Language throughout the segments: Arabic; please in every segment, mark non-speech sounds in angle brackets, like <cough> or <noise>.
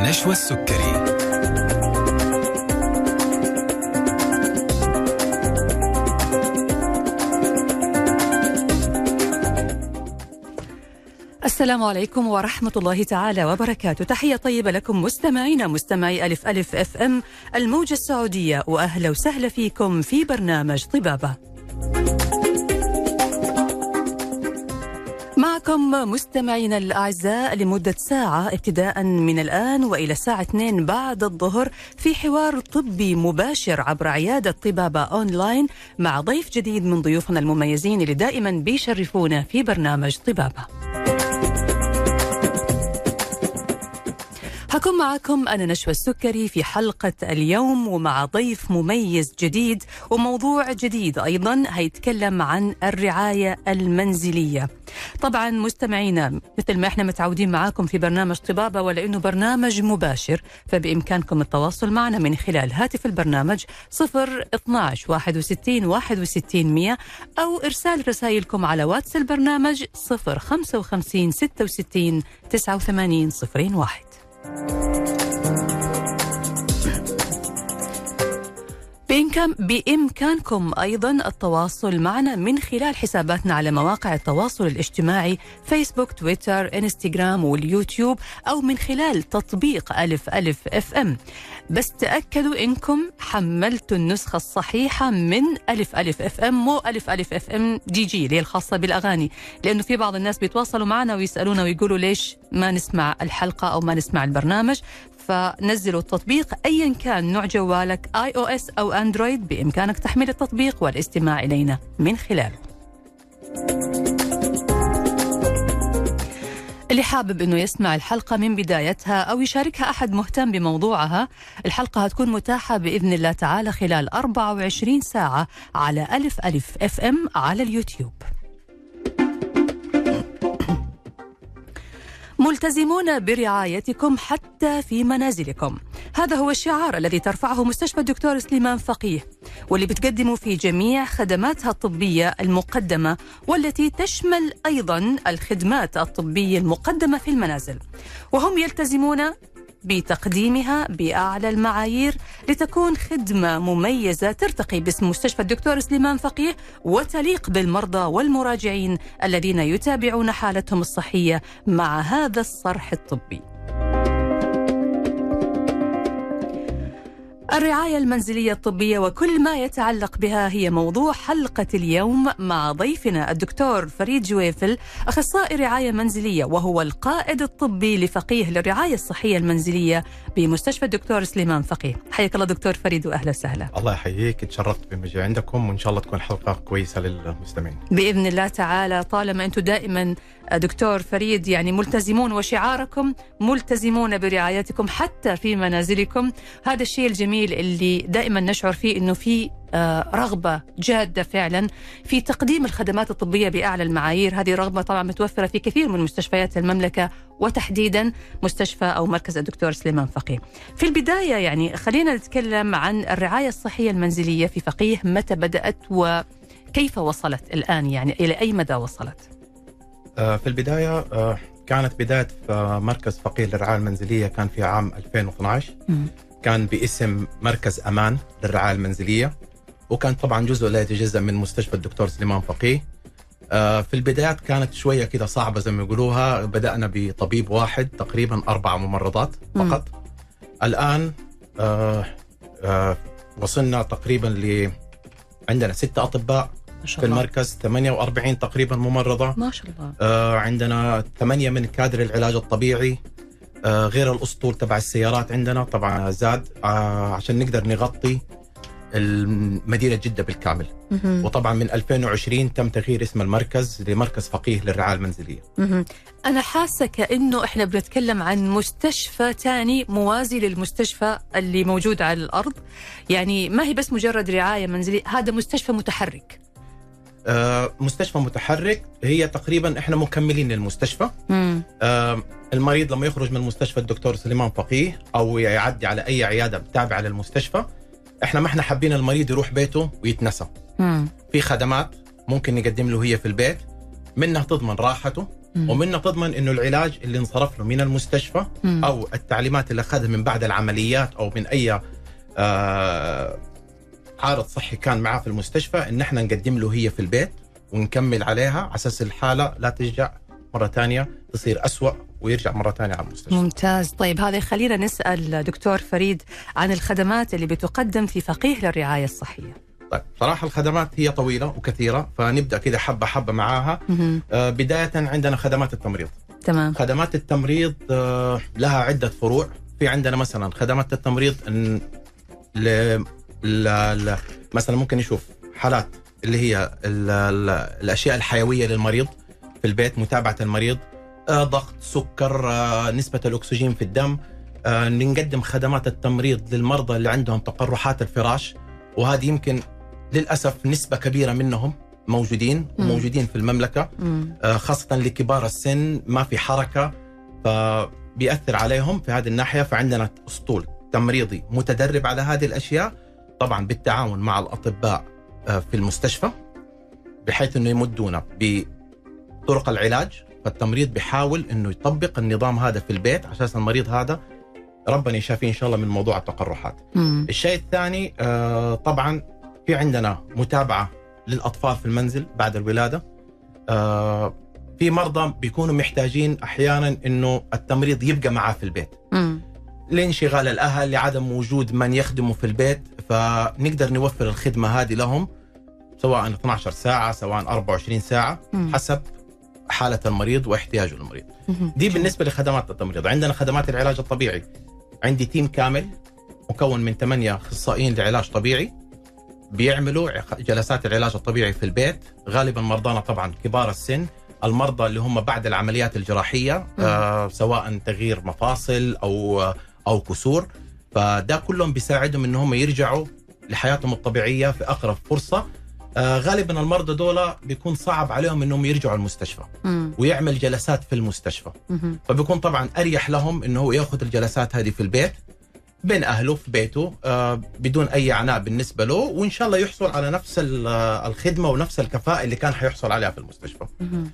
نشوى السكري. السلام عليكم ورحمة الله تعالى وبركاته. تحية طيبة لكم مستمعينا مستمعي ألف ألف أف أم الموجة السعودية وأهلا وسهلا فيكم في برنامج طبابة. معكم مستمعينا الأعزاء لمدة ساعة ابتداء من الآن وإلى الساعة 2 بعد الظهر في حوار طبي مباشر عبر عيادة طبابة أونلاين مع ضيف جديد من ضيوفنا المميزين اللي دائما بيشرفونا في برنامج طبابة. هكون معكم أنا نشوى السكري في حلقة اليوم ومع ضيف مميز جديد وموضوع جديد أيضا هيتكلم عن الرعاية المنزلية. طبعا مستمعينا مثل ما إحنا متعودين معاكم في برنامج طبابة ولأنه برنامج مباشر فبإمكانكم التواصل معنا من خلال هاتف البرنامج 0 12 61 61 100 أو إرسال رسائلكم على واتس البرنامج 0 55 66 89 01 Thank you. بإمكان بإمكانكم أيضا التواصل معنا من خلال حساباتنا على مواقع التواصل الاجتماعي فيسبوك تويتر إنستغرام واليوتيوب أو من خلال تطبيق ألف ألف FM. بس تأكدوا إنكم حملتوا النسخة الصحيحة من ألف ألف FM مو ألف ألف FM DJ اللي الخاصة بالأغاني. لأنه في بعض الناس بيتواصلوا معنا ويسألونا ويقولوا ليش ما نسمع الحلقة أو ما نسمع البرنامج. فنزلوا التطبيق ايا كان نوع جوالك iOS أو Android بإمكانك تحميل التطبيق والاستماع إلينا من خلاله. اللي حابب إنه يسمع الحلقة من بدايتها أو يشاركها أحد مهتم بموضوعها، الحلقة هتكون متاحة بإذن الله تعالى خلال 24 ساعة على ألف ألف اف ام على اليوتيوب. ملتزمون برعايتكم حتى في منازلكم. هذا هو الشعار الذي ترفعه مستشفى الدكتور سليمان فقيه واللي بتقدمه في جميع خدماتها الطبية المقدمة والتي تشمل أيضا الخدمات الطبية المقدمة في المنازل. وهم يلتزمون بتقديمها بأعلى المعايير لتكون خدمة مميزة ترتقي باسم مستشفى الدكتور سليمان فقيه وتليق بالمرضى والمراجعين الذين يتابعون حالتهم الصحية مع هذا الصرح الطبي. الرعاية المنزلية الطبية وكل ما يتعلق بها هي موضوع حلقة اليوم مع ضيفنا الدكتور فريد جويفل أخصائي رعاية منزلية وهو القائد الطبي لفقيه للرعاية الصحية المنزلية بمستشفى الدكتور سليمان فقيه. حياك الله دكتور فريد وأهلا وسهلا. الله يحييك تشرفت بمجيء عندكم وإن شاء الله تكون حلقة كويسة للمستمعين. بإذن الله تعالى طالما أنتم دائما دكتور فريد يعني ملتزمون وشعاركم ملتزمون برعايتكم حتى في منازلكم. هذا الشيء الجميل اللي دائما نشعر فيه إنه في رغبة جادة فعلا في تقديم الخدمات الطبية بأعلى المعايير. هذه رغبة طبعا متوفرة في كثير من مستشفيات المملكة وتحديدا مستشفى أو مركز الدكتور سليمان فقيه. في البداية يعني خلينا نتكلم عن الرعاية الصحية المنزلية في فقيه متى بدأت وكيف وصلت الآن؟ يعني إلى أي مدى وصلت؟ في البداية كانت بداية مركز فقيه للرعاية المنزلية كان في عام 2012 م. كان باسم مركز أمان للرعاية المنزلية. وكان طبعا جزء لا يتجزأ من مستشفى الدكتور سليمان فقيه. في البدايات كانت شوية كده صعبة زي ما يقولوها. بدأنا بطبيب واحد تقريبا أربع ممرضات فقط. م. الآن وصلنا تقريبا ل عندنا ستة أطباء. في المركز 48 تقريبا ممرضة. ما شاء الله. آه عندنا ثمانية من كادر العلاج الطبيعي. آه غير الأسطول تبع السيارات عندنا طبعا زاد. آه عشان نقدر نغطي المدينة جدة بالكامل. مهم. وطبعا من 2020 تم تغيير اسم المركز لمركز فقيه للرعاية المنزلية. مهم. أنا حاسة كأنه إحنا بنتكلم عن مستشفى تاني موازي للمستشفى اللي موجود على الأرض. يعني ما هي بس مجرد رعاية منزلية هذا مستشفى متحرك. مستشفى متحرك هي تقريبا إحنا مكملين للمستشفى. آه المريض لما يخرج من مستشفى الدكتور سليمان فقيه أو يعدي على أي عيادة تابعة للمستشفى إحنا ما إحنا حابين المريض يروح بيته ويتنسى مم. في خدمات ممكن نقدم له هي في البيت منها تضمن راحته مم. ومنها تضمن إنه العلاج اللي انصرف له من المستشفى مم. أو التعليمات اللي أخذها من بعد العمليات أو من أي آه عارض صحي كان معاه في المستشفى إن إحنا نقدم له هي في البيت ونكمل عليها على أساس الحالة لا ترجع مرة ثانية تصير أسوأ ويرجع مرة ثانية على المستشفى. ممتاز طيب هذا يخلينا نسأل دكتور فريد عن الخدمات اللي بتقدم في فقيه للرعاية الصحية. طيب صراحة الخدمات هي طويلة وكثيرة فنبدأ كده حبة حبة معاها. آه بداية عندنا خدمات التمريض. تمام خدمات التمريض آه، لها عدة فروع في عندنا مثلا خدمات التمريض. مثلا ممكن نشوف حالات اللي هي ال... ال... الأشياء الحيوية للمريض في البيت متابعة المريض آه، ضغط سكر آه، نسبة الأكسجين في الدم آه، نقدم خدمات التمريض للمرضى اللي عندهم تقرحات الفراش وهذه يمكن للأسف نسبة كبيرة منهم موجودين مم. وموجودين في المملكة مم. آه، خاصة لكبار السن ما في حركة فبيأثر عليهم في هذه الناحية فعندنا أسطول تمريضي متدرب على هذه الأشياء طبعا بالتعاون مع الأطباء آه، في المستشفى بحيث أنه يمدونا بطرق العلاج. فالتمريض بيحاول أنه يطبق النظام هذا في البيت. عشان المريض هذا ربنا يشافيه إن شاء الله من موضوع التقرحات. مم. الشيء الثاني آه، طبعا في عندنا متابعة للأطفال في المنزل بعد الولادة. آه، في مرضى بيكونوا محتاجين أحيانا إنه التمريض يبقى معاه في البيت. مم. لانشغال الأهل لعدم وجود من يخدمه في البيت. فنقدر نوفر الخدمة هذه لهم سواء 12 ساعة سواء 24 ساعة. حسب حالة المريض واحتياجه للمريض. دي بالنسبة لخدمات التمريض. عندنا خدمات العلاج الطبيعي. عندي تيم كامل مكون من ثمانية أخصائيين لعلاج طبيعي بيعملوا جلسات العلاج الطبيعي في البيت. غالبا مرضانا طبعا كبار السن. المرضى اللي هم بعد العمليات الجراحية آه سواء تغيير مفاصل أو أو كسور. فده كلهم بيساعدهم ان هم يرجعوا لحياتهم الطبيعية في أقرب فرصة آه غالبا المرضى دول بيكون صعب عليهم إنهم يرجعوا المستشفى مم. ويعمل جلسات في المستشفى مهم. فبيكون طبعا أريح لهم إنه هو يأخذ الجلسات هذه في البيت بين أهله في بيته آه بدون أي عناء بالنسبة له وإن شاء الله يحصل على نفس آه، الخدمة ونفس الكفاءة اللي كان حيحصل عليها في المستشفى.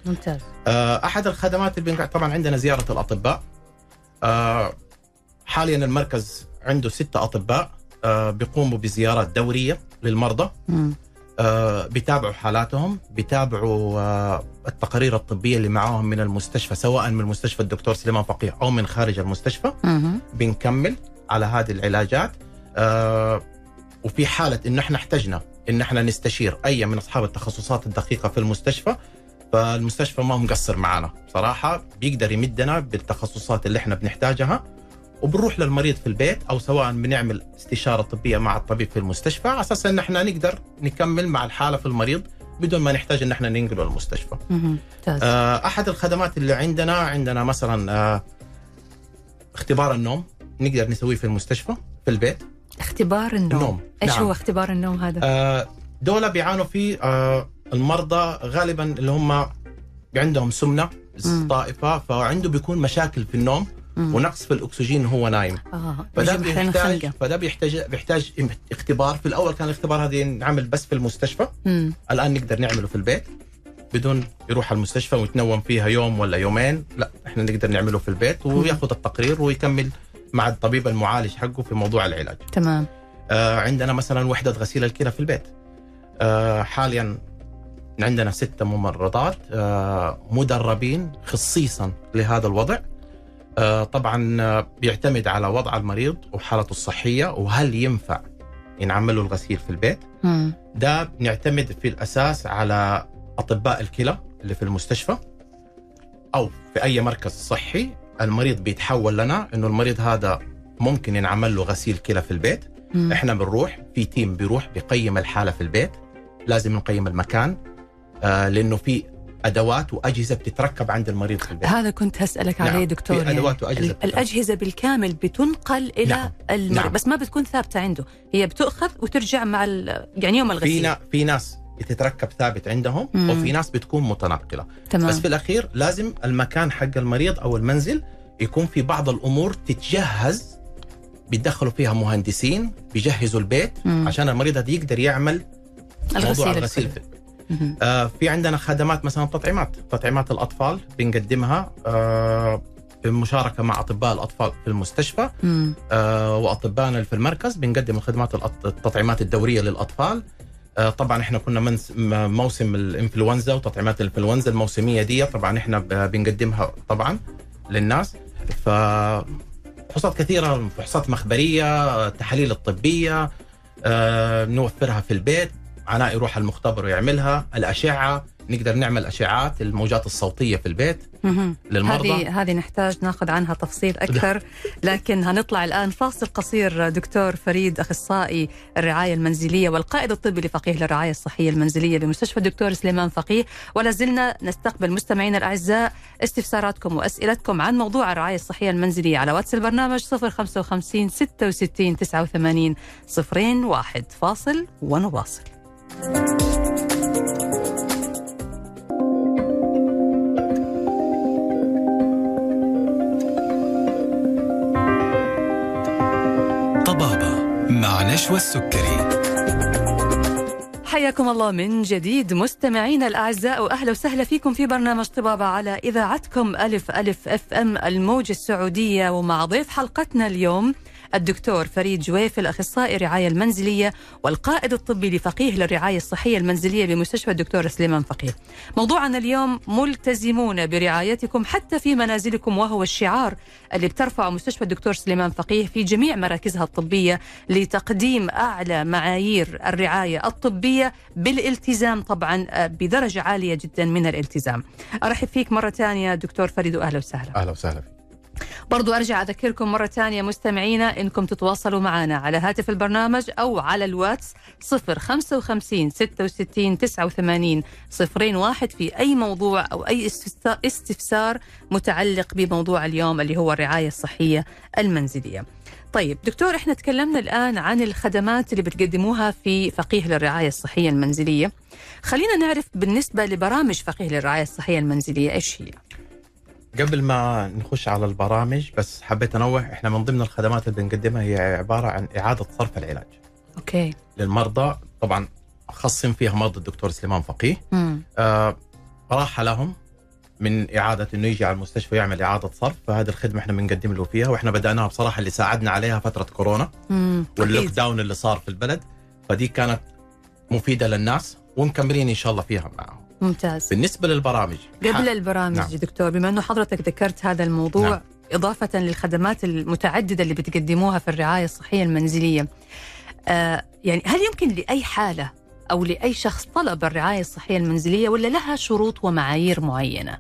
ممتاز آه أحد الخدمات اللي طبعا عندنا زيارة الأطباء. آه حاليا المركز عنده ستة أطباء آه بيقوموا بزيارات دورية للمرضى. آه، بيتابعوا حالاتهم بيتابعوا آه، التقارير الطبية اللي معاهم من المستشفى سواء من مستشفى الدكتور سليمان فقيه أو من خارج المستشفى. بنكمل على هذه العلاجات وفي حالة إن إحنا احتجنا إن إحنا نستشير أي من أصحاب التخصصات الدقيقة في المستشفى فالمستشفى ما مقصر معنا صراحة بيقدر يمدنا بالتخصصات اللي إحنا بنحتاجها وبنروح للمريض في البيت أو سواء بنعمل استشارة طبية مع الطبيب في المستشفى على أساس إن إحنا نقدر نكمل مع الحالة في المريض بدون ما نحتاج إن إحنا ننقله المستشفى. آه، أحد الخدمات اللي عندنا عندنا مثلا آه، اختبار النوم نقدر نسويه في المستشفى في البيت اختبار النوم النوم إيش نعم. هو اختبار النوم هذا؟ آه، دول بيعانوا فيه آه، المرضى غالبا اللي هم عندهم سمنة. طائفة فعنده بيكون مشاكل في النوم. ونقص في الأكسجين وهو نايم. آه فده بيحتاج. فده بيحتاج بيحتاج اختبار. في الأول كان الاختبار هذا ينعمل بس في المستشفى. مم. الآن نقدر نعمله في البيت. بدون يروح على المستشفى ويتنوم فيها يوم ولا يومين. لا إحنا نقدر نعمله في البيت وياخذ التقرير ويكمل مع الطبيب المعالج حقه في موضوع العلاج. تمام. آه عندنا مثلا وحدة غسيل الكلى في البيت. آه حاليا عندنا ستة ممرضات آه مدربين خصيصا لهذا الوضع. آه طبعا آه، بيعتمد على وضع المريض وحالته الصحية وهل ينفع ينعمل له الغسيل في البيت مم. ده بنعتمد في الأساس على أطباء الكلى اللي في المستشفى أو في أي مركز صحي المريض بيتحول لنا إنه المريض هذا ممكن ينعمل له غسيل كلى في البيت مم. إحنا بنروح في تيم بيروح بيقيم الحالة في البيت لازم نقيم المكان آه لإنه في أدوات وأجهزة بتتركب عند المريض في البيت هذا كنت هسألك نعم، عليه في دكتور يعني أدوات وأجهزة ال- بتتركب. الأجهزة بالكامل بتنقل إلى نعم، المريض نعم. بس ما بتكون ثابتة عنده هي بتؤخذ وترجع مع يعني يوم في الغسيل نا في ناس بتتركب ثابت عندهم مم. وفي ناس بتكون متنقله تمام بس في الأخير لازم المكان حق المريض أو المنزل يكون في بعض الأمور تتجهز بيدخلوا فيها مهندسين بيجهزوا البيت مم. عشان المريض هذا يقدر يعمل موضوع الغسيل آه، في عندنا خدمات مثلا تطعيمات تطعيمات الأطفال بنقدمها آه، بالمشاركه مع أطباء الأطفال في المستشفى. آه، وأطبائنا في المركز بنقدم الخدمات التطعيمات الدورية للأطفال. آه، طبعا إحنا كنا منس- م- موسم الإنفلونزا وتطعيمات الإنفلونزا الموسمية دي طبعا إحنا بنقدمها طبعا للناس. ف فحوصات كثيرة فحوصات مخبرية التحاليل الطبية آه، نوفرها في البيت. عناء يروح المختبر ويعملها. الأشعة نقدر نعمل أشعات الموجات الصوتية في البيت. للمرضى. هذه هذه نحتاج ناخذ عنها تفصيل أكثر لكن هنطلع الآن فاصل قصير دكتور فريد أخصائي الرعاية المنزلية والقائد الطبي لفقيه للرعاية الصحية المنزلية بمستشفى الدكتور سليمان فقيه. ولا زلنا نستقبل مستمعينا الأعزاء استفساراتكم وأسئلتكم عن موضوع الرعاية الصحية المنزلية على واتس البرنامج 055 66 89 01 فاصل ونواصل طبابة مع نشوى السكري. حياكم الله من جديد. مستمعينا الأعزاء واهلا وسهلا فيكم في برنامج طبابة على إذاعتكم ألف ألف أف أم الموجه السعودية. ومع ضيف حلقتنا اليوم الدكتور فريد جويف الأخصائي الرعاية المنزلية والقائد الطبي لفقيه للرعاية الصحية المنزلية بمستشفى الدكتور سليمان فقيه. موضوعنا اليوم ملتزمون برعايتكم حتى في منازلكم وهو الشعار اللي بترفعه مستشفى الدكتور سليمان فقيه في جميع مراكزها الطبية لتقديم أعلى معايير الرعاية الطبية بالالتزام طبعا بدرجة عالية جدا من الالتزام. أرحب فيك مرة ثانية دكتور فريد واهلا وسهلا. أهلا وسهلا فيك برضو أرجع أذكركم مرة ثانية مستمعينا إنكم تتواصلوا معنا على هاتف البرنامج أو على الواتس 055 66 89 01 في أي موضوع أو أي استفسار- متعلق بموضوع اليوم اللي هو الرعاية الصحية المنزلية طيب دكتور إحنا تكلمنا الآن عن الخدمات اللي بتقدموها في فقيه للرعاية الصحية المنزلية خلينا نعرف بالنسبة لبرامج فقيه للرعاية الصحية المنزلية إيش هي؟ قبل ما نخش على البرامج بس حبيت أنوه إحنا من ضمن الخدمات اللي بنقدمها هي عبارة عن إعادة صرف العلاج أوكي للمرضى طبعا خاصين فيها مرضى الدكتور سليمان فقيه مم. آه راحة لهم من إعادة إنه يجي على المستشفى ويعمل إعادة صرف فهذه الخدمة إحنا بنقدم له فيها وإحنا بدأناها بصراحة اللي ساعدنا عليها فترة كورونا. واللوك. داون اللي صار في البلد فدي كانت مفيدة للناس ومكملين إن شاء الله فيها معهم ممتاز بالنسبة للبرامج قبل البرامج نعم. دكتور بما أنه حضرتك ذكرت هذا الموضوع نعم. إضافة للخدمات المتعددة اللي بتقدموها في الرعاية الصحية المنزلية آه يعني هل يمكن لأي حالة أو لأي شخص طلب الرعاية الصحية المنزلية ولا لها شروط ومعايير معينة؟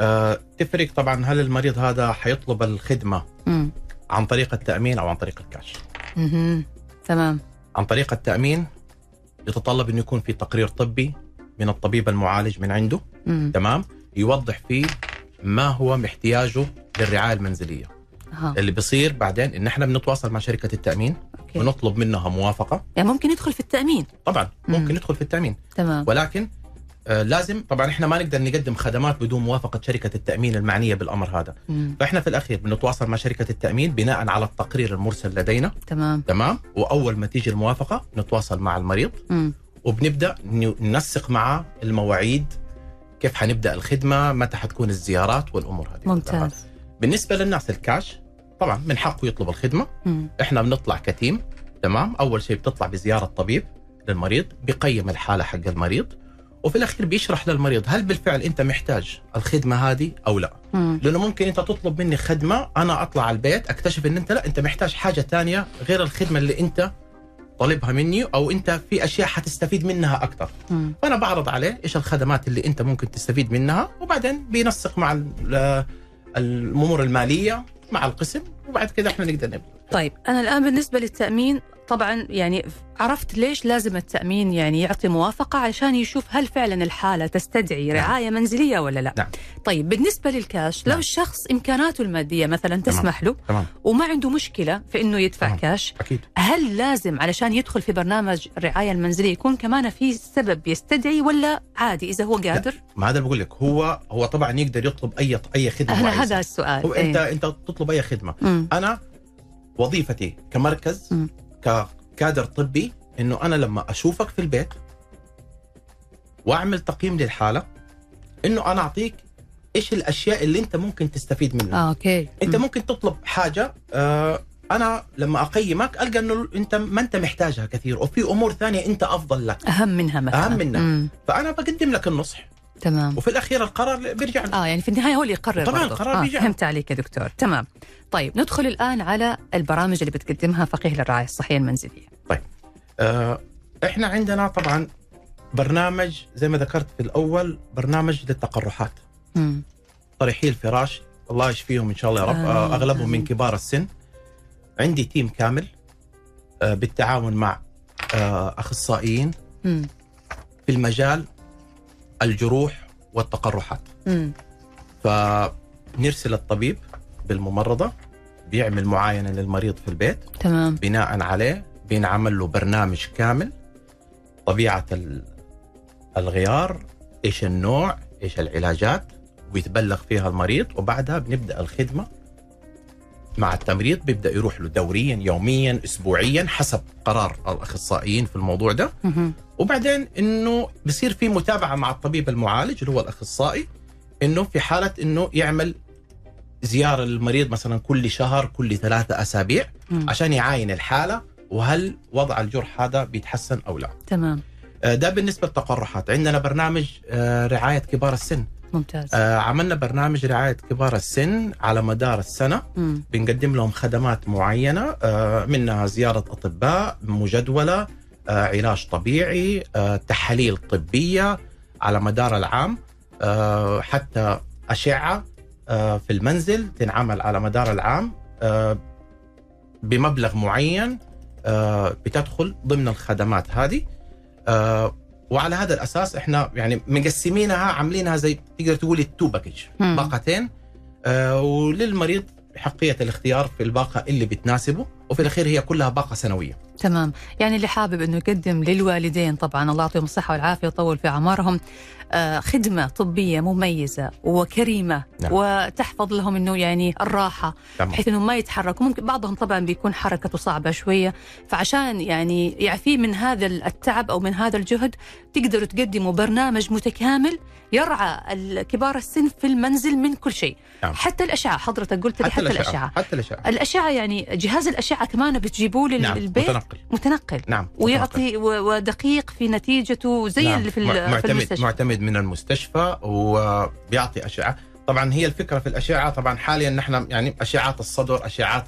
آه تفرق طبعا هل المريض هذا حيطلب الخدمة امم عن طريق التأمين أو عن طريق الكاش مهم. تمام عن طريق التأمين يتطلب انه يكون في تقرير طبي من الطبيب المعالج من عنده امم تمام؟ يوضح فيه ما هو محتاجه للرعاية المنزلية. ها. اللي بيصير بعدين إن إحنا بنتواصل مع شركة التأمين okay. ونطلب منها موافقة. يعني ممكن يدخل في التأمين؟ طبعا مم. ممكن ندخل في التأمين. تمام. ولكن آه لازم طبعا إحنا ما نقدر نقدم خدمات بدون موافقة شركة التأمين المعنية بالأمر هذا. مم. فإحنا في الأخير بنتواصل مع شركة التأمين بناء على التقرير المرسل لدينا. تمام. تمام؟ وأول ما تيجي الموافقة نتواصل مع المريض. مم. وبنبدأ ننسق معه المواعيد كيف حنبدأ الخدمة متى حتكون الزيارات والأمور هذه. ممتاز بالنسبة للناس الكاش طبعا من حقه يطلب الخدمة مم. إحنا بنطلع كتيم تمام أول شيء بتطلع بزيارة طبيب للمريض بيقيم الحالة حق المريض وفي الأخير بيشرح للمريض هل بالفعل أنت محتاج الخدمة هذه أو لا مم. لأنه ممكن أنت تطلب مني خدمة أنا أطلع على البيت أكتشف إن أنت لا أنت محتاج حاجة تانية غير الخدمة اللي أنت طالبها مني أو أنت في أشياء حتستفيد منها أكثر. فأنا بعرض عليه إيش الخدمات اللي أنت ممكن تستفيد منها وبعدين بينسق مع ال- الأمور المالية مع القسم وبعد كده إحنا نقدر نبدأ طيب أنا الآن بالنسبة للتأمين طبعا يعني عرفت ليش لازم التأمين يعني يعطي موافقة عشان يشوف هل فعلا الحالة تستدعي نعم. رعاية منزلية ولا لا نعم. طيب بالنسبة للكاش لو نعم. الشخص إمكاناته المادية مثلا تسمح له تمام وما عنده مشكلة في إنه يدفع تمام. كاش أكيد هل لازم علشان يدخل في برنامج الرعاية المنزلية يكون كمان في سبب يستدعي ولا عادي إذا هو قادر ما هذا بقول لك هو هو طبعا يقدر يطلب أي أي خدمة هذا هو هذا. السؤال هو إيه. انت أنت تطلب أي خدمة مم. أنا وظيفتي كمركز مم. ككادر طبي إنه أنا لما أشوفك في البيت وأعمل تقييم للحالة إنه أنا أعطيك إيش الأشياء اللي أنت ممكن تستفيد منها آه أوكي أنت مم. ممكن تطلب حاجة آه أنا لما أقيمك ألقى إنه أنت ما أنت محتاجها كثير وفي أمور ثانية أنت أفضل لك أهم منها مثلا أهم منها. مم. فأنا بقدم لك النصح تمام وفي الأخير القرار بيرجع آه يعني في النهاية هو اللي يقرر طبعاً برضه. القرار آه بيجي. فهمت عليك يا دكتور تمام طيب ندخل الآن على البرامج اللي بتقدمها فقيه للرعاية الصحية المنزلية آه إحنا عندنا طبعا برنامج زي ما ذكرت في الأول برنامج للتقرحات مم. طريحي الفراش الله يشفيهم إن شاء الله يا رب. آه أغلبهم من آمين. كبار السن عندي تيم كامل آه بالتعاون مع آه أخصائيين مم. في المجال الجروح والتقرحات. مم. فنرسل الطبيب بالممرضة بيعمل معاينة للمريض في البيت. تمام. بناء عليه بينعمل له برنامج كامل. طبيعة ال- الغيار إيش النوع إيش العلاجات ويتبلغ فيها المريض وبعدها بنبدأ الخدمة مع التمريض بيبدأ يروح له دوريا يوميا اسبوعيا حسب قرار الأخصائيين في الموضوع ده. وبعدين إنه بصير في متابعة مع الطبيب المعالج اللي هو الأخصائي إنه في حالة إنه يعمل زيارة للمريض مثلا كل شهر كل ثلاثة أسابيع. عشان يعاين الحالة وهل وضع الجرح هذا بيتحسن أو لا. تمام آه، ده بالنسبة للتقرحات، عندنا برنامج آه، رعاية كبار السن، ممتاز. آه، عملنا برنامج رعاية كبار السن على مدار السنة. مم. بنقدم لهم خدمات معينة آه، منها زيارة أطباء مجدولة آه، علاج طبيعي آه، تحاليل طبية على مدار العام. آه، حتى أشعة آه، في المنزل تنعمل على مدار العام. آه، بمبلغ معين آه، بتدخل ضمن الخدمات هذه. آه، وعلى هذا الأساس إحنا يعني مقسمينها عاملينها زي تقدر تقولي two package. باقتين آه، وللمريض حقية الاختيار في الباقة اللي بتناسبه وفي الأخير هي كلها باقة سنوية. تمام. يعني اللي حابب إنه يقدم للوالدين طبعا الله يعطيهم الصحة والعافية ويطول في أعمارهم آه، خدمة طبية مميزة وكريمة نعم. وتحفظ لهم إنه يعني الراحة تمام. بحيث انهم ما يتحركوا. ممكن بعضهم طبعا بيكون حركته صعبة شوية فعشان يعني يعفيه من هذا التعب أو من هذا الجهد تقدروا تقدموا برنامج متكامل يرعى كبار السن في المنزل من كل شيء. نعم. حتى الأشعة حضرتك قلت لي حتى, الأشعة حتى الأشعة. الأشعة يعني جهاز الأشعة كمان بتجيبوه نعم للبيت؟ متنقل. متنقل. نعم متنقل. ويعطي ودقيق في نتيجته زي نعم. اللي في, مع- ال- في معتمد المستشفى. معتمد من المستشفى وبيعطي أشعة. طبعا هي الفكرة في الأشعة. طبعا حاليا نحن يعني أشعات الصدر أشعات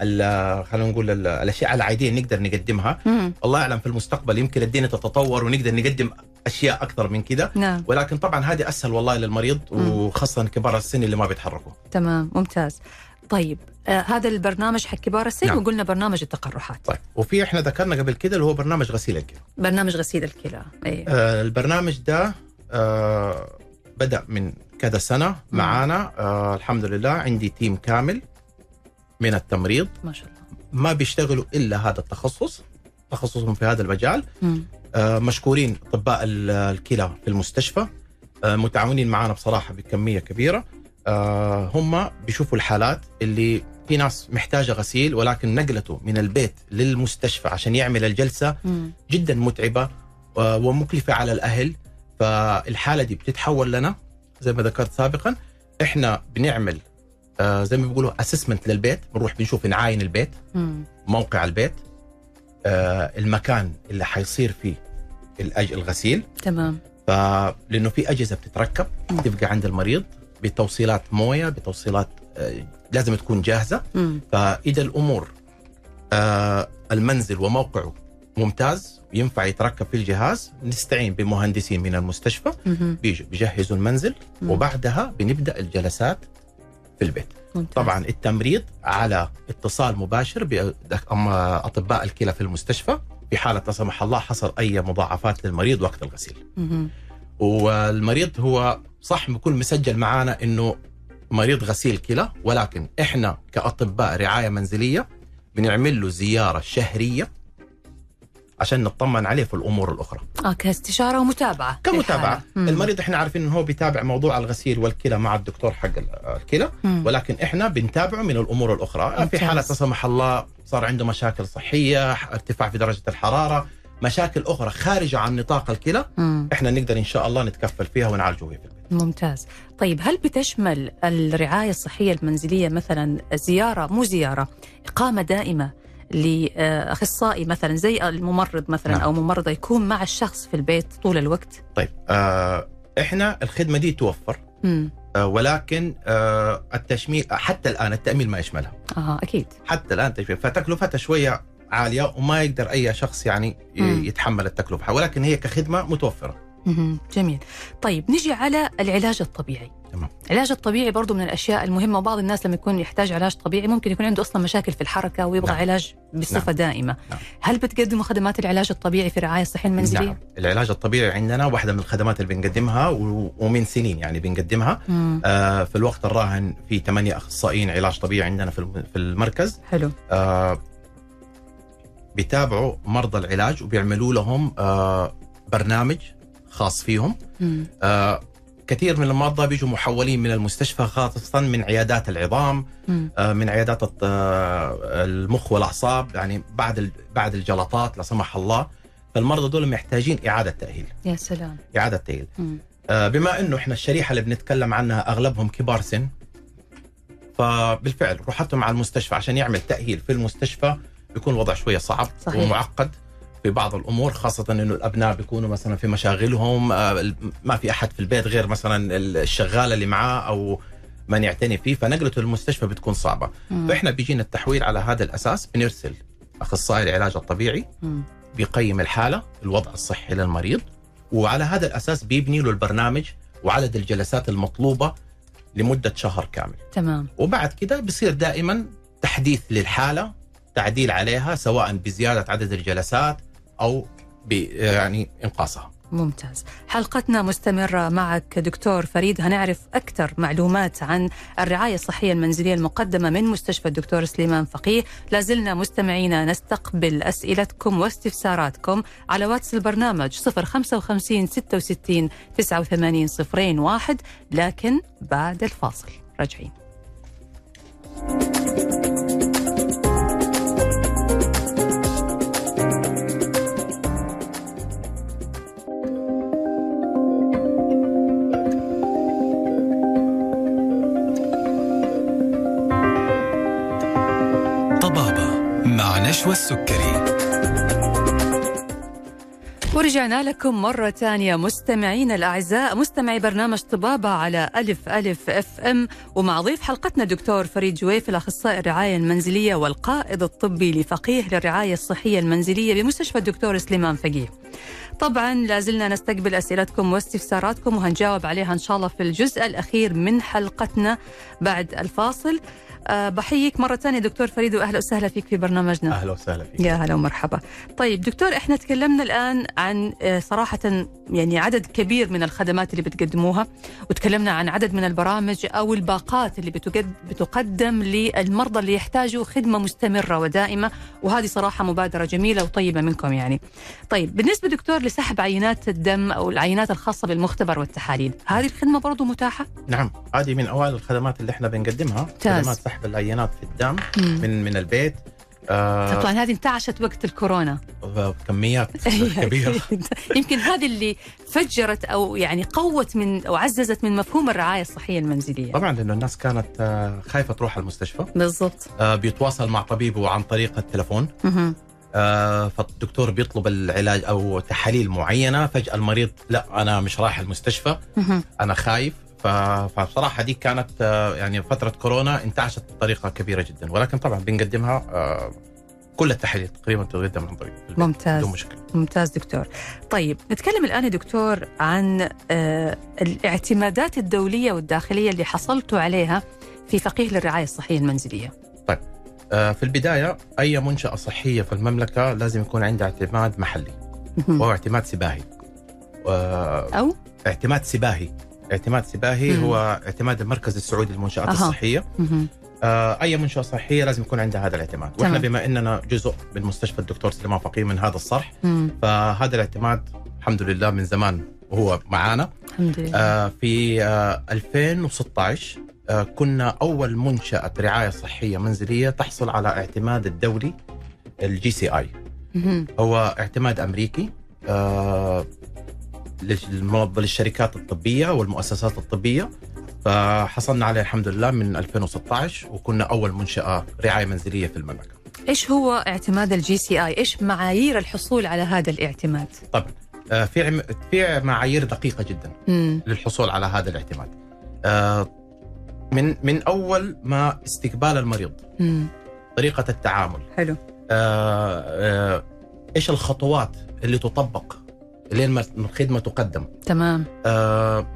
خلينا نقول ال- الأشعة العادية نقدر نقدمها. مم. الله يعلم في المستقبل يمكن الدنيا تتطور ونقدر نقدم أشياء أكثر من كده نعم. ولكن طبعا هذه أسهل والله للمريض. وخاصة كبار السن اللي ما بيتحركوا. تمام ممتاز. طيب آه هذا البرنامج حق كبار السن نعم. وقلنا برنامج التقرحات. طيب وفي إحنا ذكرنا قبل كده اللي هو برنامج غسيل الكلى. برنامج غسيل الكلى اي آه البرنامج ده آه بدأ من كذا سنة معانا. آه الحمد لله عندي تيم كامل من التمريض. ما شاء الله. ما بيشتغلوا إلا هذا التخصص تخصصهم في هذا المجال. مم. آه مشكورين أطباء ال- الكلى في المستشفى. آه متعاونين معنا بصراحة بكمية كبيرة. آه هم بيشوفوا الحالات اللي في ناس محتاجة غسيل ولكن نقلته من البيت للمستشفى عشان يعمل الجلسة. جدا متعبة ومكلفة على الأهل. فالحالة دي بتتحول لنا زي ما ذكرت سابقا إحنا بنعمل زي ما بيقولوا اسسمنت للبيت. بنروح بنشوف نعاين البيت. موقع البيت. المكان اللي حيصير فيه الأج- الغسيل تمام فلأنه في أجهزة بتتركب. تبقى عند المريض بتوصيلات موية بتوصيلات آه، لازم تكون جاهزة مم. فإذا الأمور آه المنزل وموقعه ممتاز ينفع يتركب في الجهاز نستعين بمهندسين من المستشفى. بيجوا بيجهزوا المنزل مم. وبعدها بنبدأ الجلسات في البيت ممتاز. طبعا التمريض على اتصال مباشر باطباء الكلى في المستشفى في حالة لا سمح الله حصل أي مضاعفات للمريض وقت الغسيل مم. والمريض هو صح بيكون مسجل معانا إنه مريض غسيل كلى ولكن إحنا كأطباء رعاية منزلية بنعمل له زيارة شهرية عشان نطمن عليه في الأمور الأخرى. آه كاستشارة ومتابعة كمتابعة. المريض إحنا عارفين انه هو بيتابع موضوع الغسيل والكلى مع الدكتور حق ال- الكلى. ولكن إحنا بنتابعه من الأمور الأخرى ممتاز. في حالة لا سمح الله صار عنده مشاكل صحية ارتفاع في درجة الحرارة مشاكل أخرى خارجة عن نطاق الكلى. إحنا نقدر إن شاء الله نتكفل فيها ونعالجه في البيت ممتاز طيب هل بتشمل الرعاية الصحية المنزلية مثلا زيارة مو زيارة إقامة دائمة لأخصائي مثلا زي الممرض مثلا نعم. أو ممرضة يكون مع الشخص في البيت طول الوقت طيب آه إحنا الخدمة دي توفر مم. آه ولكن آه التشميل حتى الآن التأمين ما يشملها آه أكيد حتى الآن تشميل فتكلفتها شوية عالية وما يقدر أي شخص يعني مم. يتحمل التكلفة ولكن هي كخدمة متوفرة. جميل طيب نجي على العلاج الطبيعي. العلاج الطبيعي برضو من الأشياء المهمة وبعض الناس لما يكون يحتاج علاج طبيعي ممكن يكون عنده أصلا مشاكل في الحركة ويبغى نعم. علاج بصفة نعم. دائمة نعم. هل بتقدموا خدمات العلاج الطبيعي في الرعايه الصحيه المنزلية نعم العلاج الطبيعي عندنا واحدة من الخدمات اللي بنقدمها و- ومن سنين يعني بنقدمها مم. آه في الوقت الراهن في ثمانية أخصائيين علاج طبيعي عندنا في الم- في المركز حلو آه بيتابعوا مرضى العلاج وبيعملوا لهم آه برنامج خاص فيهم مم. آه كثير من المرضى بيجوا محولين من المستشفى خاصة من عيادات العظام. آه من عيادات آه المخ والأعصاب يعني بعد بعد الجلطات لا سمح الله فالمرضى دول محتاجين إعادة تأهيل يا سلام إعادة تأهيل. آه بما إنه إحنا الشريحة اللي بنتكلم عنها أغلبهم كبار سن فبالفعل روحتهم على المستشفى عشان يعمل تأهيل في المستشفى بيكون الوضع شوية صعب صحيح. ومعقد في بعض الأمور خاصة إنه الأبناء بيكونوا مثلا في مشاغلهم آه، ما في أحد في البيت غير مثلا الشغاله اللي معاه أو من يعتني فيه فنقلته للمستشفى بتكون صعبة مم. فإحنا بيجينا التحويل على هذا الأساس بنرسل أخصائي العلاج الطبيعي مم. بيقيم الحالة الوضع الصحي للمريض وعلى هذا الأساس بيبني له البرنامج وعدد الجلسات المطلوبة لمدة شهر كامل تمام وبعد كده بصير دائما تحديث للحالة تعديل عليها سواء بزيادة عدد الجلسات أو يعني إنقاصها. ممتاز. حلقتنا مستمرة معك دكتور فريد. هنعرف أكثر معلومات عن الرعاية الصحية المنزلية المقدمة من مستشفى الدكتور سليمان فقيه. لازلنا مستمعينا نستقبل أسئلتكم واستفساراتكم على واتس البرنامج 055 66 89 صفرين واحد. لكن بعد الفاصل راجعين. مع نشوى السكري ورجعنا لكم مرة ثانية. مستمعينا الأعزاء مستمعي برنامج طبابة على ألف ألف FM. ومع ضيف حلقتنا دكتور فريد جويف الأخصائي الرعاية المنزلية والقائد الطبي لفقيه للرعاية الصحية المنزلية بمستشفى الدكتور سليمان فقيه. طبعا لازلنا نستقبل أسئلتكم واستفساراتكم وهنجاوب عليها إن شاء الله في الجزء الأخير من حلقتنا بعد الفاصل. بحييك مرة ثانية دكتور فريد وأهلا وسهلا فيك في برنامجنا أهلا وسهلا فيك يا هلا ومرحبا طيب دكتور إحنا تكلمنا الآن عن آه، صراحة يعني عدد كبير من الخدمات اللي بتقدموها وتكلمنا عن عدد من البرامج أو الباقات اللي بتقد- بتقدم للمرضى اللي يحتاجوا خدمة مستمرة ودائمة وهذه صراحة مبادرة جميلة وطيبة منكم يعني. طيب بالنسبة دكتور لسحب عينات الدم أو العينات الخاصة بالمختبر والتحاليل، هذه الخدمة برضو متاحة؟ نعم هذه من أوائل الخدمات اللي إحنا بنقدمها ممتاز. خدمات سحب العينات في الدم مم. من من البيت. آه طبعا هذه انتعشت وقت الكورونا. كميات <laughs> كبيرة. يمكن هذه اللي فجرت أو يعني قوت من أو عززت من مفهوم الرعاية الصحية المنزلية. طبعا لأنه الناس كانت آه، خايفة تروح المستشفى. بالضبط. آه، بيتواصل مع طبيبه عن طريق التلفون. آه، فالدكتور بيطلب العلاج أو تحاليل معينة. فجأة المريض لا أنا مش رايح المستشفى. أنا خايف. ف- فبصراحة دي كانت آه، يعني فترة كورونا انتعشت بطريقة كبيرة جدا. ولكن طبعا بنقدمها آه، كل التحاليل تقريبا تقدم عن طريق ممتاز. بدون مشكلة. ممتاز دكتور. طيب نتكلم الآن يا دكتور عن آه الاعتمادات الدولية والداخلية اللي حصلتوا عليها في فقيه للرعاية الصحية المنزلية. آه، في البداية أي منشأة صحية في المملكة لازم يكون عندها اعتماد محلي. وهو اعتماد سباهي. آه، أو؟ اعتماد سباهي. اعتماد سباهي مم. هو اعتماد المركز السعودي للمنشآت أها. الصحية مهم. آه، أي منشأة صحية لازم يكون عندها هذا الاعتماد تمام. بما أننا جزء من مستشفى الدكتور سليمان فقيه من هذا الصرح مم. فهذا الاعتماد الحمد لله من زمان وهو معانا الحمد لله آه، في آه، 2016 آه، كنا أول منشأة رعاية صحية منزلية تحصل على اعتماد الدولي ال JCI. هو اعتماد أمريكي آه، للشركات الطبية والمؤسسات الطبية فحصلنا عليه الحمد لله من 2016 وكنا أول منشأة رعاية منزلية في المملكة. إيش هو اعتماد ال JCI؟ إيش معايير الحصول على هذا الاعتماد؟ طبعا آه، في عم- في معايير دقيقة جدا مم. للحصول على هذا الاعتماد. آه، من من أول ما استقبال المريض، مم. طريقة التعامل، حلو آه، إيش الخطوات اللي تطبق لين ما الخدمة تقدم. تمام آه،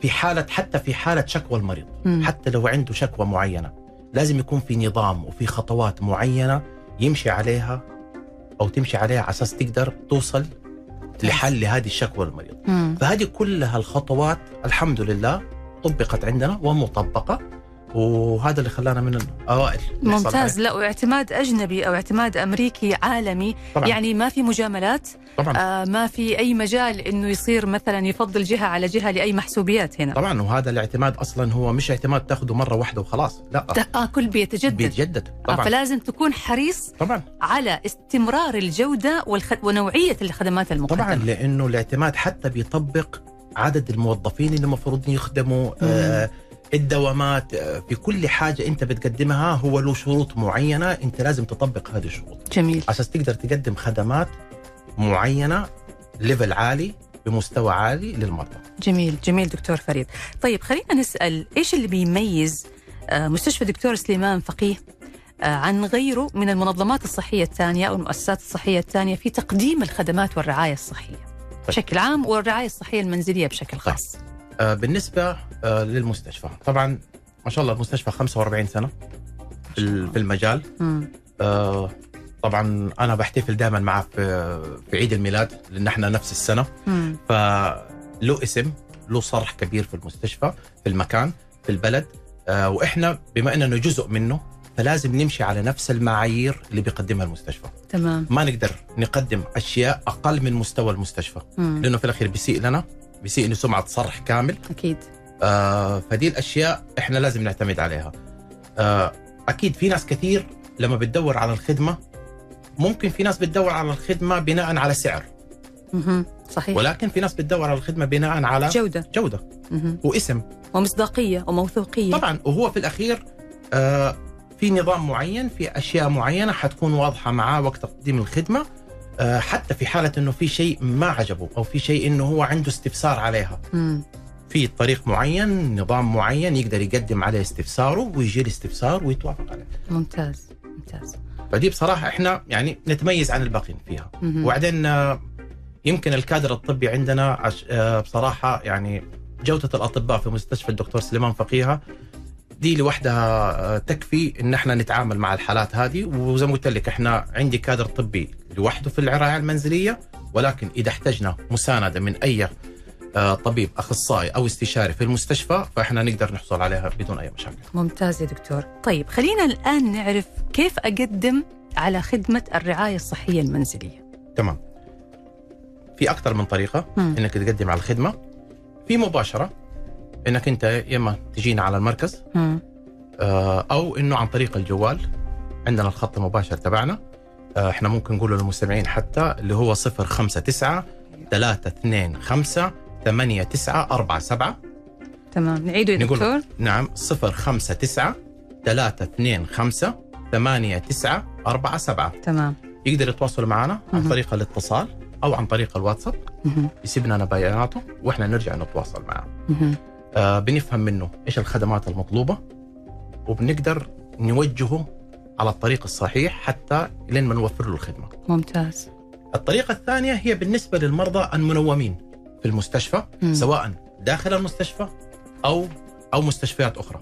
في حاله حتى في حالة شكوى المريض مم. حتى لو عنده شكوى معينة لازم يكون في نظام وفي خطوات معينة يمشي عليها أو تمشي عليها على أساس تقدر توصل لحل لهذه الشكوى المريض مم. فهذه كلها الخطوات الحمد لله طبقت عندنا ومطبقة وهذا اللي خلانا من الأوائل. ممتاز. لا واعتماد أجنبي أو اعتماد أمريكي عالمي. طبعا. يعني ما في مجاملات طبعا. آه ما في أي مجال إنه يصير مثلا يفضل جهة على جهة لأي محسوبيات هنا. طبعا. وهذا الاعتماد أصلا هو مش اعتماد تاخذه مرة واحدة وخلاص. لا. التآكل بيتجدد. بيتجدد. آه طبعا. فلازم تكون حريص طبعا. على استمرار الجودة والخ... ونوعية الخدمات المقدمة. طبعا لأنه الاعتماد حتى بيطبق عدد الموظفين اللي المفروض يخدموا آه الدوامات آه في كل حاجة أنت بتقدمها هو له شروط معينة أنت لازم تطبق هذه الشروط. جميل. أساس تقدر تقدم خدمات معينة ليفل عالي بمستوى عالي للمرضى. جميل جميل دكتور فريد. طيب خلينا نسأل إيش اللي بيميز آه مستشفى دكتور سليمان فقيه آه عن غيره من المنظمات الصحية الثانية أو المؤسسات الصحية الثانية في تقديم الخدمات والرعاية الصحية؟ بشكل عام والرعاية الصحية المنزلية بشكل خاص. آه بالنسبة آه للمستشفى. طبعا ما شاء الله المستشفى 45 سنة في ال- في المجال. آه طبعا أنا بحتفل دائما معه في في عيد الميلاد لأن إحنا نفس السنة. مم. فله اسم له صرح كبير في المستشفى في المكان في البلد. آه وإحنا بما إننا جزء منه فلازم نمشي على نفس المعايير اللي بيقدمها المستشفى. تمام. ما نقدر نقدم أشياء أقل من مستوى المستشفى. مم. لأنه في الأخير بيسيء لنا. بيسيء لسمعه صرح كامل. أكيد. آه فدي الأشياء إحنا لازم نعتمد عليها. آه أكيد في ناس كثير لما بتدور على الخدمة ممكن في ناس بتدور على الخدمة بناء على سعر. صحيح. ولكن في ناس بتدور على الخدمة بناء على جودة. جودة. واسم. ومصداقية وموثوقية. طبعا وهو في الأخير آه في نظام معين في أشياء معينة حتكون واضحة معاه وقت تقديم الخدمة. حتى في حالة إنه في شيء ما عجبه أو في شيء إنه هو عنده استفسار عليها مم. في طريق معين نظام معين يقدر يقدم عليه استفساره ويجي الاستفسار ويتوافق عليه ممتاز ممتاز فدي بصراحة إحنا يعني نتميز عن الباقيين فيها. وبعدين آه، يمكن الكادر الطبي عندنا. آه، بصراحة يعني جودة الأطباء في مستشفى الدكتور سليمان فقيهه دي لوحدها آه، تكفي إن إحنا نتعامل مع الحالات هذه وزي ما قلت لك إحنا عندي كادر طبي لوحده في الرعايه المنزلية ولكن إذا احتجنا مساندة من أي آه، طبيب أخصائي أو استشاري في المستشفى فإحنا نقدر نحصل عليها بدون أي مشاكل. ممتاز يا دكتور طيب خلينا الآن نعرف كيف أقدم على خدمة الرعاية الصحية المنزلية تمام. في أكثر من طريقة مم. إنك تقدم على الخدمة في مباشرة إنك أنت يا إما تجينا على المركز. آه، أو إنه عن طريق الجوال عندنا الخط المباشر تبعنا. آه، إحنا ممكن نقوله للمستمعين حتى اللي هو 059 325 8947 تمام. نعيده يا نقول- دكتور. نعم 059 325 8947 تمام. يقدر يتواصل معنا عن. طريق الاتصال أو عن طريق الواتساب. يسيب لنا بياناته وإحنا نرجع نتواصل معه. بنفهم منه إيش الخدمات المطلوبة وبنقدر نوجهه على الطريق الصحيح حتى لين ما نوفر له الخدمة. ممتاز الطريقة الثانية هي بالنسبة للمرضى المنومين في المستشفى مم. سواء داخل المستشفى أو أو مستشفيات أخرى.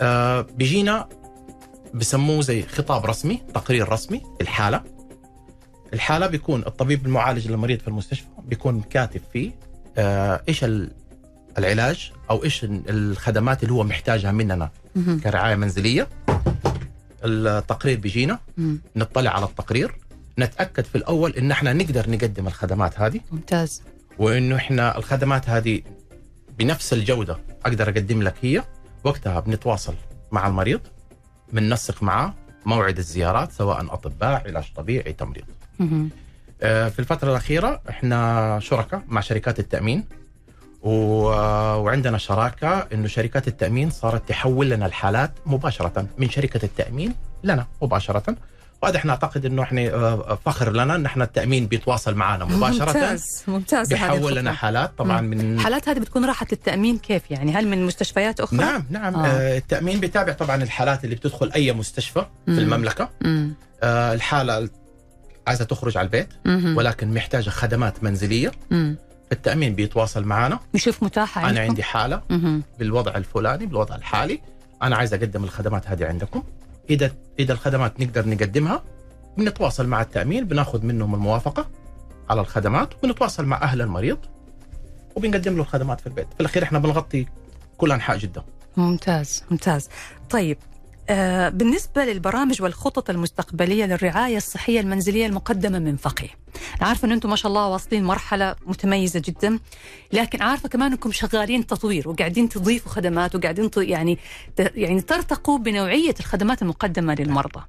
آه بيجينا بسموه زي خطاب رسمي تقرير رسمي الحالة الحالة بيكون الطبيب المعالج للمريض في المستشفى بيكون كاتب فيه آه إيش ال- العلاج أو إيش الخدمات اللي هو محتاجها مننا مهم. كرعاية منزلية. التقرير بيجينا. مم. نطلع على التقرير. نتأكد في الأول إن إحنا نقدر نقدم الخدمات هذه. ممتاز. وانه إحنا الخدمات هذه بنفس الجودة أقدر أقدم لك هي. وقتها بنتواصل مع المريض. بننسق معاه موعد الزيارات سواء أطباء علاج طبيعي تمريض. مهم. آه، في الفترة الأخيرة إحنا شركاء مع شركات التأمين. و... وعندنا شراكة إنه شركات التأمين صارت تحول لنا الحالات مباشرة من شركة التأمين لنا مباشرة وهذا إحنا أعتقد إنه إحنا آه، فخر لنا إن إحنا التأمين بيتواصل معنا مباشرة ممتاز ممتاز بيحول الخطوة. لنا حالات طبعا من الحالات هذه بتكون راحت للتأمين كيف يعني هل من مستشفيات أخرى نعم نعم آه. آه. التأمين بيتابع طبعا الحالات اللي بتدخل أي مستشفى مم. في المملكة مم. آه الحالة عايزة تخرج على البيت مهم. ولكن محتاجة خدمات منزلية مم. التأمين بيتواصل معنا نشوف متاحة أنا عندكم؟ عندي حالة مهم. بالوضع الفلاني بالوضع الحالي. أنا عايز أقدم الخدمات هذه عندكم. إذا إذا الخدمات نقدر نقدمها بنتواصل مع التأمين بناخذ منهم الموافقة على الخدمات وبنتواصل مع أهل المريض وبنقدم له الخدمات في البيت. في الأخير إحنا بنغطي كل أنحاء جدة. ممتاز ممتاز. طيب بالنسبة للبرامج والخطط المستقبلية للرعاية الصحية المنزلية المقدمة من فقيه عارفة أن أنتم ما شاء الله واصلين مرحلة متميزة جدا لكن عارفة كمان أنكم شغالين تطوير وقاعدين تضيفوا خدمات وقاعدين يعني يعني ترتقوا بنوعية الخدمات المقدمة للمرضى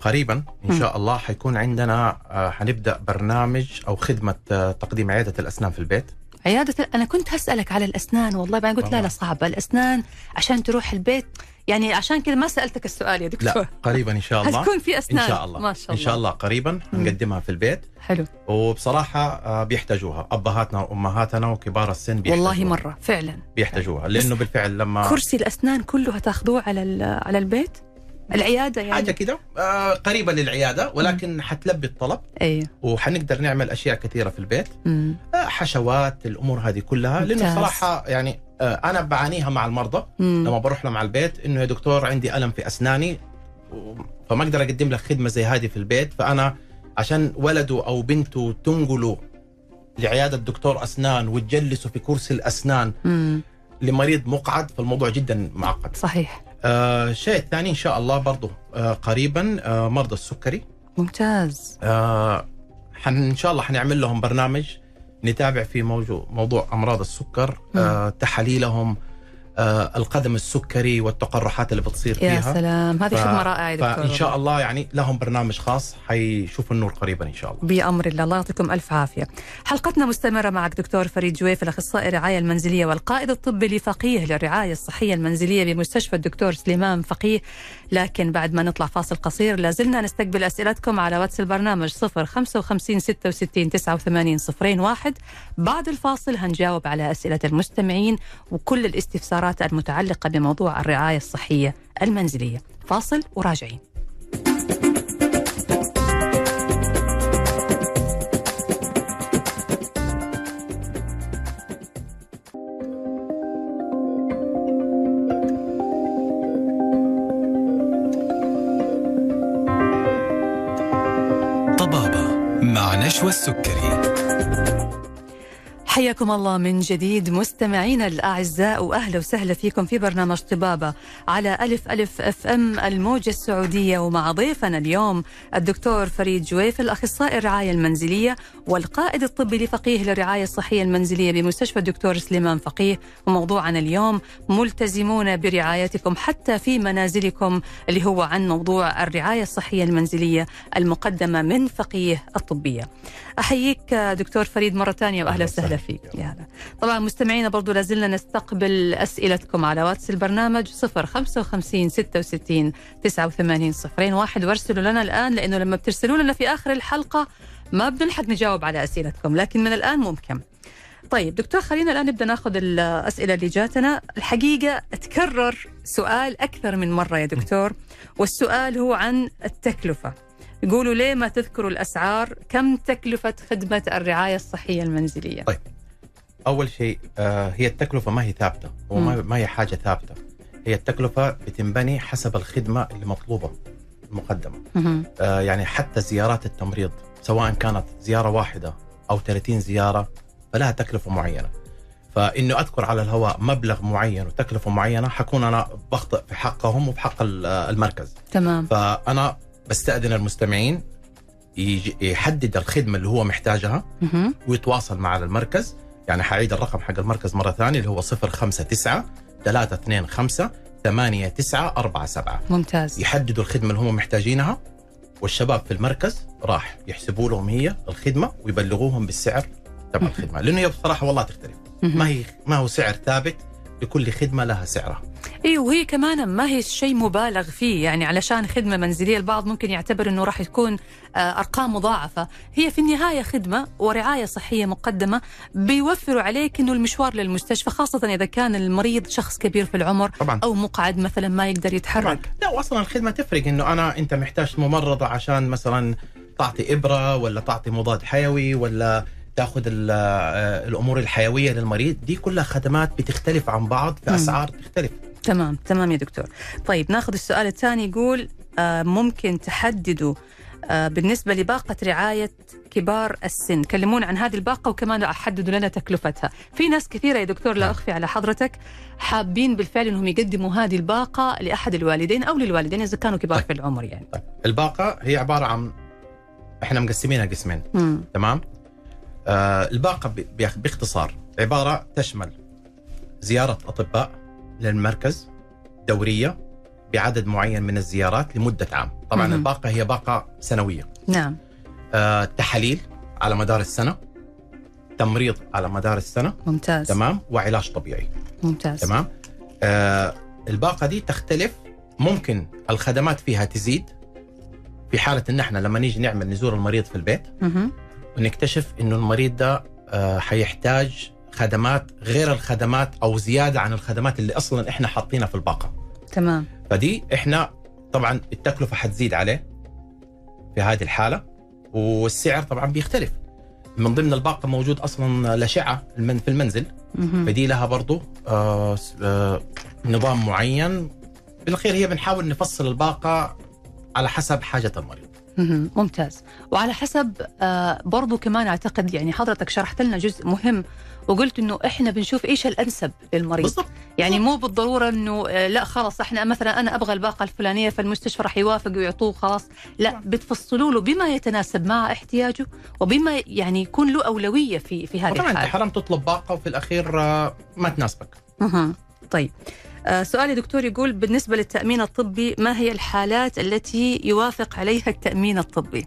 قريبا. إن شاء الله حيكون عندنا آه، حنبدأ برنامج أو خدمة آه، تقديم عيادة الأسنان في البيت عيادة أنا كنت هسألك على الأسنان والله بعدين قلت لا. لا صعبة. الأسنان عشان تروح البيت يعني عشان كذا ما سألتك السؤال يا دكتور. لا قريبا إن شاء الله. هتكون في أسنان. إن شاء الله. ما شاء الله إن شاء الله. قريبا حنقدمها في البيت. حلو. وبصراحة آه، بيحتاجوها. أبهاتنا وأمهاتنا وكبار السن بيحتاجوها. والله مرة فعلا. بيحتاجوها. لأنه بالفعل لما كرسي الأسنان كله هتاخذوه على على البيت؟ العيادة يعني حاجة كده آه، قريبة للعيادة ولكن حتلبي الطلب أيوه وحنقدر نعمل أشياء كثيرة في البيت مم. آه، حشوات الأمور هذه كلها لأنه. صراحة يعني آه، أنا بعانيها مع المرضى مم. لما بروح لهم على البيت إنه يا دكتور عندي ألم في أسناني فما أقدر أقدم لك خدمة زي هذه في البيت فأنا عشان ولده أو بنته تنقله لعيادة دكتور أسنان وتجلسه في كرسي الأسنان مم. لمريض مقعد فالموضوع جدا معقد. صحيح آه الشيء الثاني إن شاء الله برضه آه قريبا آه مرضى السكري. ممتاز. آه حن إن شاء الله حنعمل لهم برنامج نتابع في موضوع موضوع أمراض السكر آه تحاليلهم آه القدم السكري والتقرحات اللي بتصير يا فيها. سلام. هذه ف- خدمة رائعة يا دكتور. فإن شاء الله يعني لهم برنامج خاص حيشوفوا النور قريبا إن شاء الله. بأمر الله. الله يعطيكم ألف عافية. حلقتنا مستمرة معك دكتور فريد جويف الأخصائي الرعاية المنزلية والقائد الطبي لفقيه للرعاية الصحية المنزلية بمستشفى الدكتور سليمان فقيه. لكن بعد ما نطلع فاصل قصير لازلنا نستقبل أسئلتكم على واتس البرنامج 0 55 66 89 صفرين واحد. بعد الفاصل هنجاوب على أسئلة المستمعين وكل الاستفسارات المتعلقة بموضوع الرعاية الصحية المنزلية. فاصل وراجعين. نشوى السكري. حياكم الله من جديد مستمعينا الأعزاء وأهلا وسهلا فيكم في برنامج طبابة على ألف ألف FM الموجة السعودية ومع ضيفنا اليوم الدكتور فريد جويف الأخصائي الرعاية المنزلية والقائد الطبي لفقيه للرعاية الصحية المنزلية بمستشفى الدكتور سليمان فقيه وموضوعنا اليوم ملتزمون برعايتكم حتى في منازلكم اللي هو عن موضوع الرعاية الصحية المنزلية المقدمة من فقيه الطبية أحييك دكتور فريد مرة ثانية وأهلا أهلا وسهلا وسهلا. فيك يا هلا طبعا مستمعينا برضو لازلنا نستقبل أسئلتكم على واتس البرنامج 0 55 66 89 صفرين. واحد وارسلوا لنا الآن لأنه لما بترسلوا لنا في آخر الحلقة ما بنلحق نجاوب على أسئلتكم لكن من الآن ممكن. طيب دكتور خلينا الآن نبدأ ناخذ الأسئلة اللي جاتنا. الحقيقة تكرر سؤال أكثر من مرة يا دكتور والسؤال هو عن التكلفة. يقولوا ليه ما تذكروا الأسعار؟ كم تكلفة خدمة الرعاية الصحية المنزلية؟ طيب. أول شيء آه هي التكلفة ما هي ثابتة وما ما هي حاجة ثابتة. هي التكلفة بتنبني حسب الخدمة اللي مطلوبه المقدمه. آه يعني حتى زيارات التمريض سواء كانت زيارة واحدة أو 30 زيارة فلها تكلفة معينة. فإنه أذكر على الهواء مبلغ معين وتكلفة معينة حكون أنا بخطئ في حقهم وبحق ال- المركز. تمام. فأنا بستأذن المستمعين يحدد الخدمة اللي هو محتاجها. ويتواصل مع المركز. يعني حعيد الرقم حق المركز مرة ثانية اللي هو 059 325 8947 ممتاز. يحددوا الخدمة اللي هم محتاجينها والشباب في المركز راح يحسبوا لهم هي الخدمة ويبلغوهم بالسعر تبع الخدمة. لأنه هي بصراحه والله تختلف ما هي ما هو سعر ثابت لكل خدمة لها سعرها. اي وهي كمان ما هي شيء مبالغ فيه يعني علشان خدمة منزلية البعض ممكن يعتبر إنه راح تكون آه، أرقام مضاعفة. هي في النهاية خدمة ورعاية صحية مقدمة بيوفروا عليك إنه المشوار للمستشفى خاصة إذا كان المريض شخص كبير في العمر طبعا. أو مقعد مثلا ما يقدر يتحرك. لا واصلا الخدمة تفرق إنه أنا أنت محتاج ممرضة عشان مثلا تعطي إبرة ولا تعطي مضاد حيوي ولا تاخذ آه، الأمور الحيوية للمريض دي كلها خدمات بتختلف عن بعض في مم. اسعار تختلف تمام تمام يا دكتور طيب ناخذ السؤال الثاني يقول آه ممكن تحددوا آه بالنسبة لباقة رعاية كبار السن كلمونا عن هذه الباقة وكمان حددوا لنا تكلفتها في ناس كثيرة يا دكتور لا نعم. أخفي على حضرتك حابين بالفعل أنهم يقدموا هذه الباقة لأحد الوالدين أو للوالدين إذا كانوا كبار طيب. في العمر يعني طيب الباقة هي عبارة عن إحنا مقسمينها قسمين. تمام الباقة ب- بيخ- باختصار عبارة تشمل زيارة أطباء للمركز دورية بعدد معين من الزيارات لمدة عام. طبعا مهم. الباقة هي باقة سنوية. نعم. آه تحاليل على مدار السنة تمريض على مدار السنة. ممتاز. تمام؟ وعلاج طبيعي. ممتاز. تمام؟ آه الباقة دي تختلف. ممكن الخدمات فيها تزيد. في حالة إن إحنا لما نيجي نعمل نزور المريض في البيت مهم. ونكتشف إنه المريض ده آه، حيحتاج خدمات غير الخدمات أو زيادة عن الخدمات اللي أصلا إحنا حاطينها في الباقة. تمام. فدي إحنا طبعا التكلفة حتزيد عليه في هذه الحالة والسعر طبعا بيختلف. من ضمن الباقة موجود أصلا الأشعة في المنزل. مهم. فدي لها برضو آه، آه، نظام معين. بالاخير هي بنحاول نفصل الباقة على حسب حاجة المريض. ممتاز. وعلى حسب آه برضو كمان أعتقد يعني حضرتك شرحت لنا جزء مهم وقلت إنه إحنا بنشوف إيش الأنسب للمريض. بالضبط. يعني مو بالضرورة إنه آه لا خلاص إحنا مثلا أنا أبغى الباقة الفلانية فالمستشفى راح يوافق ويعطوه خلاص. لا بتفصلوا له بما يتناسب مع احتياجه وبما يعني يكون له أولوية في في هذه طبعا أنت الحالة. حرام تطلب باقة وفي الأخير آه، ما تناسبك. طيب. سؤالي دكتور يقول بالنسبة للتأمين الطبي ما هي الحالات التي يوافق عليها التأمين الطبي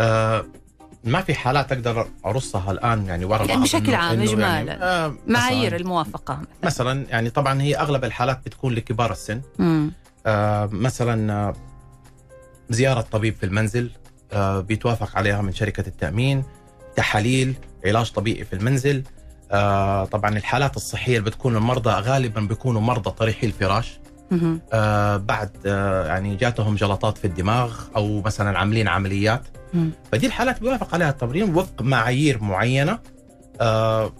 آه ما في حالات أقدر أرصها الآن يعني ورا يعني بشكل عام، إنه إجمالا. يعني آه معايير الموافقة مثلا يعني طبعا هي أغلب الحالات بتكون لكبار السن مم. آه مثلا آه، زيارة طبيب في المنزل آه بيتوافق عليها من شركة التأمين تحاليل علاج طبيعي في المنزل آه طبعا الحالات الصحية اللي بتكون المرضى غالبا بيكونوا مرضى طريحي الفراش. آه بعد آه يعني جاتهم جلطات في الدماغ أو مثلا عاملين عمليات مم. فدي الحالات بيوافق عليها التمرين وفق معايير معينة آه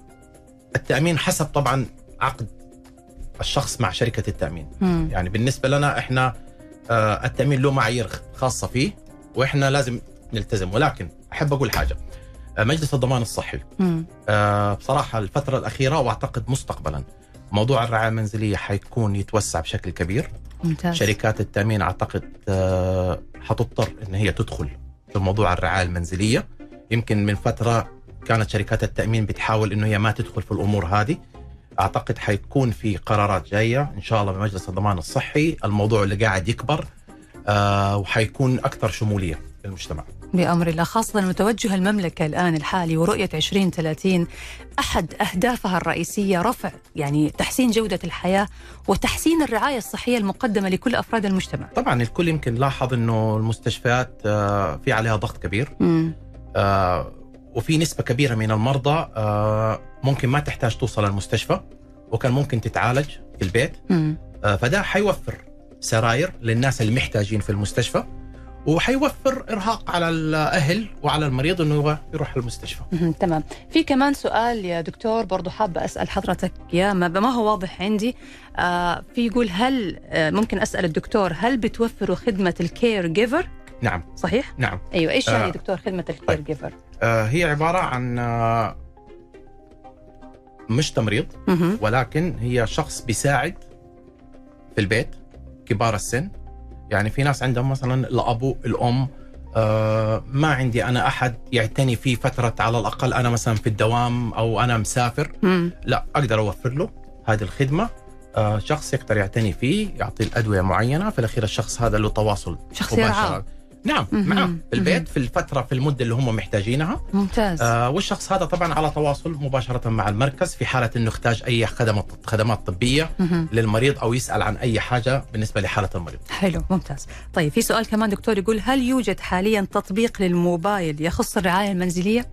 التأمين حسب طبعا عقد الشخص مع شركة التأمين مم. يعني بالنسبة لنا إحنا آه التأمين له معايير خاصة فيه وإحنا لازم نلتزم ولكن أحب أقول حاجة مجلس الضمان الصحي. مم. آه بصراحة الفترة الأخيرة وأعتقد مستقبلا موضوع الرعاية المنزلية حيكون يتوسع بشكل كبير. ممتاز. شركات التأمين أعتقد آه، حتضطر إن هي تدخل في موضوع الرعاية المنزلية. يمكن من فترة كانت شركات التأمين بتحاول إنه هي ما تدخل في الأمور هذه. أعتقد حيكون في قرارات جاية إن شاء الله من مجلس الضمان الصحي. الموضوع اللي قاعد يكبر آه، وحيكون أكثر شمولية للمجتمع بأمر الله خاصة متوجه المملكة الآن الحالي ورؤية 2030 أحد أهدافها الرئيسية رفع يعني تحسين جودة الحياة وتحسين الرعاية الصحية المقدمة لكل أفراد المجتمع. طبعا الكل يمكن لاحظ إنه المستشفيات آه، في عليها ضغط كبير. آه، وفي نسبة كبيرة من المرضى آه، ممكن ما تحتاج توصل المستشفى وكان ممكن تتعالج في البيت. فده حيوفر سراير للناس المحتاجين في المستشفى. وحيوفر إرهاق على الأهل وعلى المريض إنه يبغى يروح المستشفى. تمام في كمان سؤال يا دكتور برضو حابة أسأل حضرتك يا ما, ما هو واضح عندي آه في يقول هل آه ممكن أسأل الدكتور هل بتوفروا خدمة ال caregiver نعم صحيح؟ نعم أيوة إيش يعني آه. دكتور خدمة ال care طيب. giver؟ آه، هي عبارة عن آه، مش تمريض. ولكن هي شخص بيساعد في البيت كبار السن يعني في ناس عندهم مثلا الابو الأم آه ما عندي أنا أحد يعتني فيه فترة على الأقل أنا مثلا في الدوام أو أنا مسافر. مم. لا أقدر أوفر له هذه الخدمة. آه، شخص يقدر يعتني فيه يعطي الأدوية معينة في الأخير الشخص هذا له تواصل شخص يرعاه نعم. معه. البيت في الفترة في المدة اللي هم محتاجينها ممتاز آه والشخص هذا طبعا على تواصل مباشرة مع المركز في حالة إنه يحتاج أي خدمات خدمات طبية. للمريض أو يسأل عن أي حاجة بالنسبة لحالة المريض حلو ممتاز طيب في سؤال كمان دكتور يقول هل يوجد حاليا تطبيق للموبايل يخص الرعاية المنزلية؟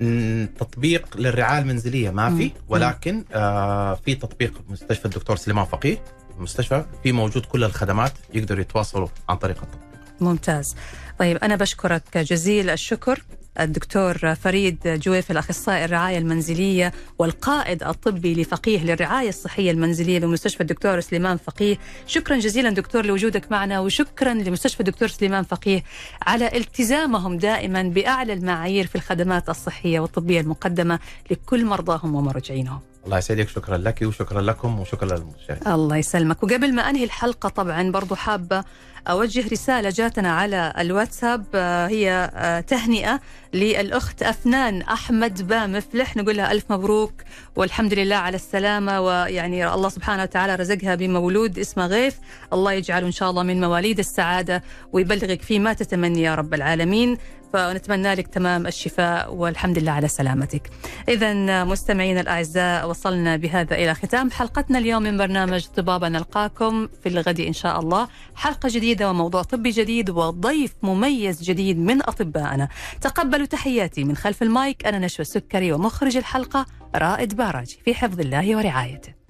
م، تطبيق للرعاية المنزلية ما. في ولكن آه في تطبيق مستشفى الدكتور سليمان فقيه المستشفى في موجود كل الخدمات يقدروا يتواصلوا عن طريق التطبيق ممتاز. طيب أنا بشكرك جزيل الشكر الدكتور فريد جويف الأخصائي الرعاية المنزلية والقائد الطبي لفقيه للرعاية الصحية المنزلية بمستشفى الدكتور سليمان فقيه. شكرا جزيلا دكتور لوجودك معنا وشكرا لمستشفى الدكتور سليمان فقيه على التزامهم دائما بأعلى المعايير في الخدمات الصحية والطبية المقدمة لكل مرضاهم ومرجعينهم. الله يسعدك شكرا لك وشكرا لكم وشكرا للمشاهدين. الله يسلمك. وقبل ما أنهي الحلقة طبعا برضو حابة أوجه رسالة جاتنا على الواتساب آه، هي آه، تهنئة للأخت أفنان أحمد بامفلح. نقول لها ألف مبروك والحمد لله على السلامة ويعني الله سبحانه وتعالى رزقها بمولود اسمه غيث. الله يجعله إن شاء الله من مواليد السعادة ويبلغك فيه ما تتمني يا رب العالمين. فنتمنى لك تمام الشفاء والحمد لله على سلامتك. إذا مستمعينا الأعزاء وصلنا بهذا إلى ختام حلقتنا اليوم من برنامج طبابة نلقاكم في الغد إن شاء الله. حلقة جديدة وموضوع طبي جديد وضيف مميز جديد من أطبائنا. تقبلوا تحياتي من خلف المايك أنا نشوى السكري ومخرج الحلقة رائد باراجي في حفظ الله ورعايته.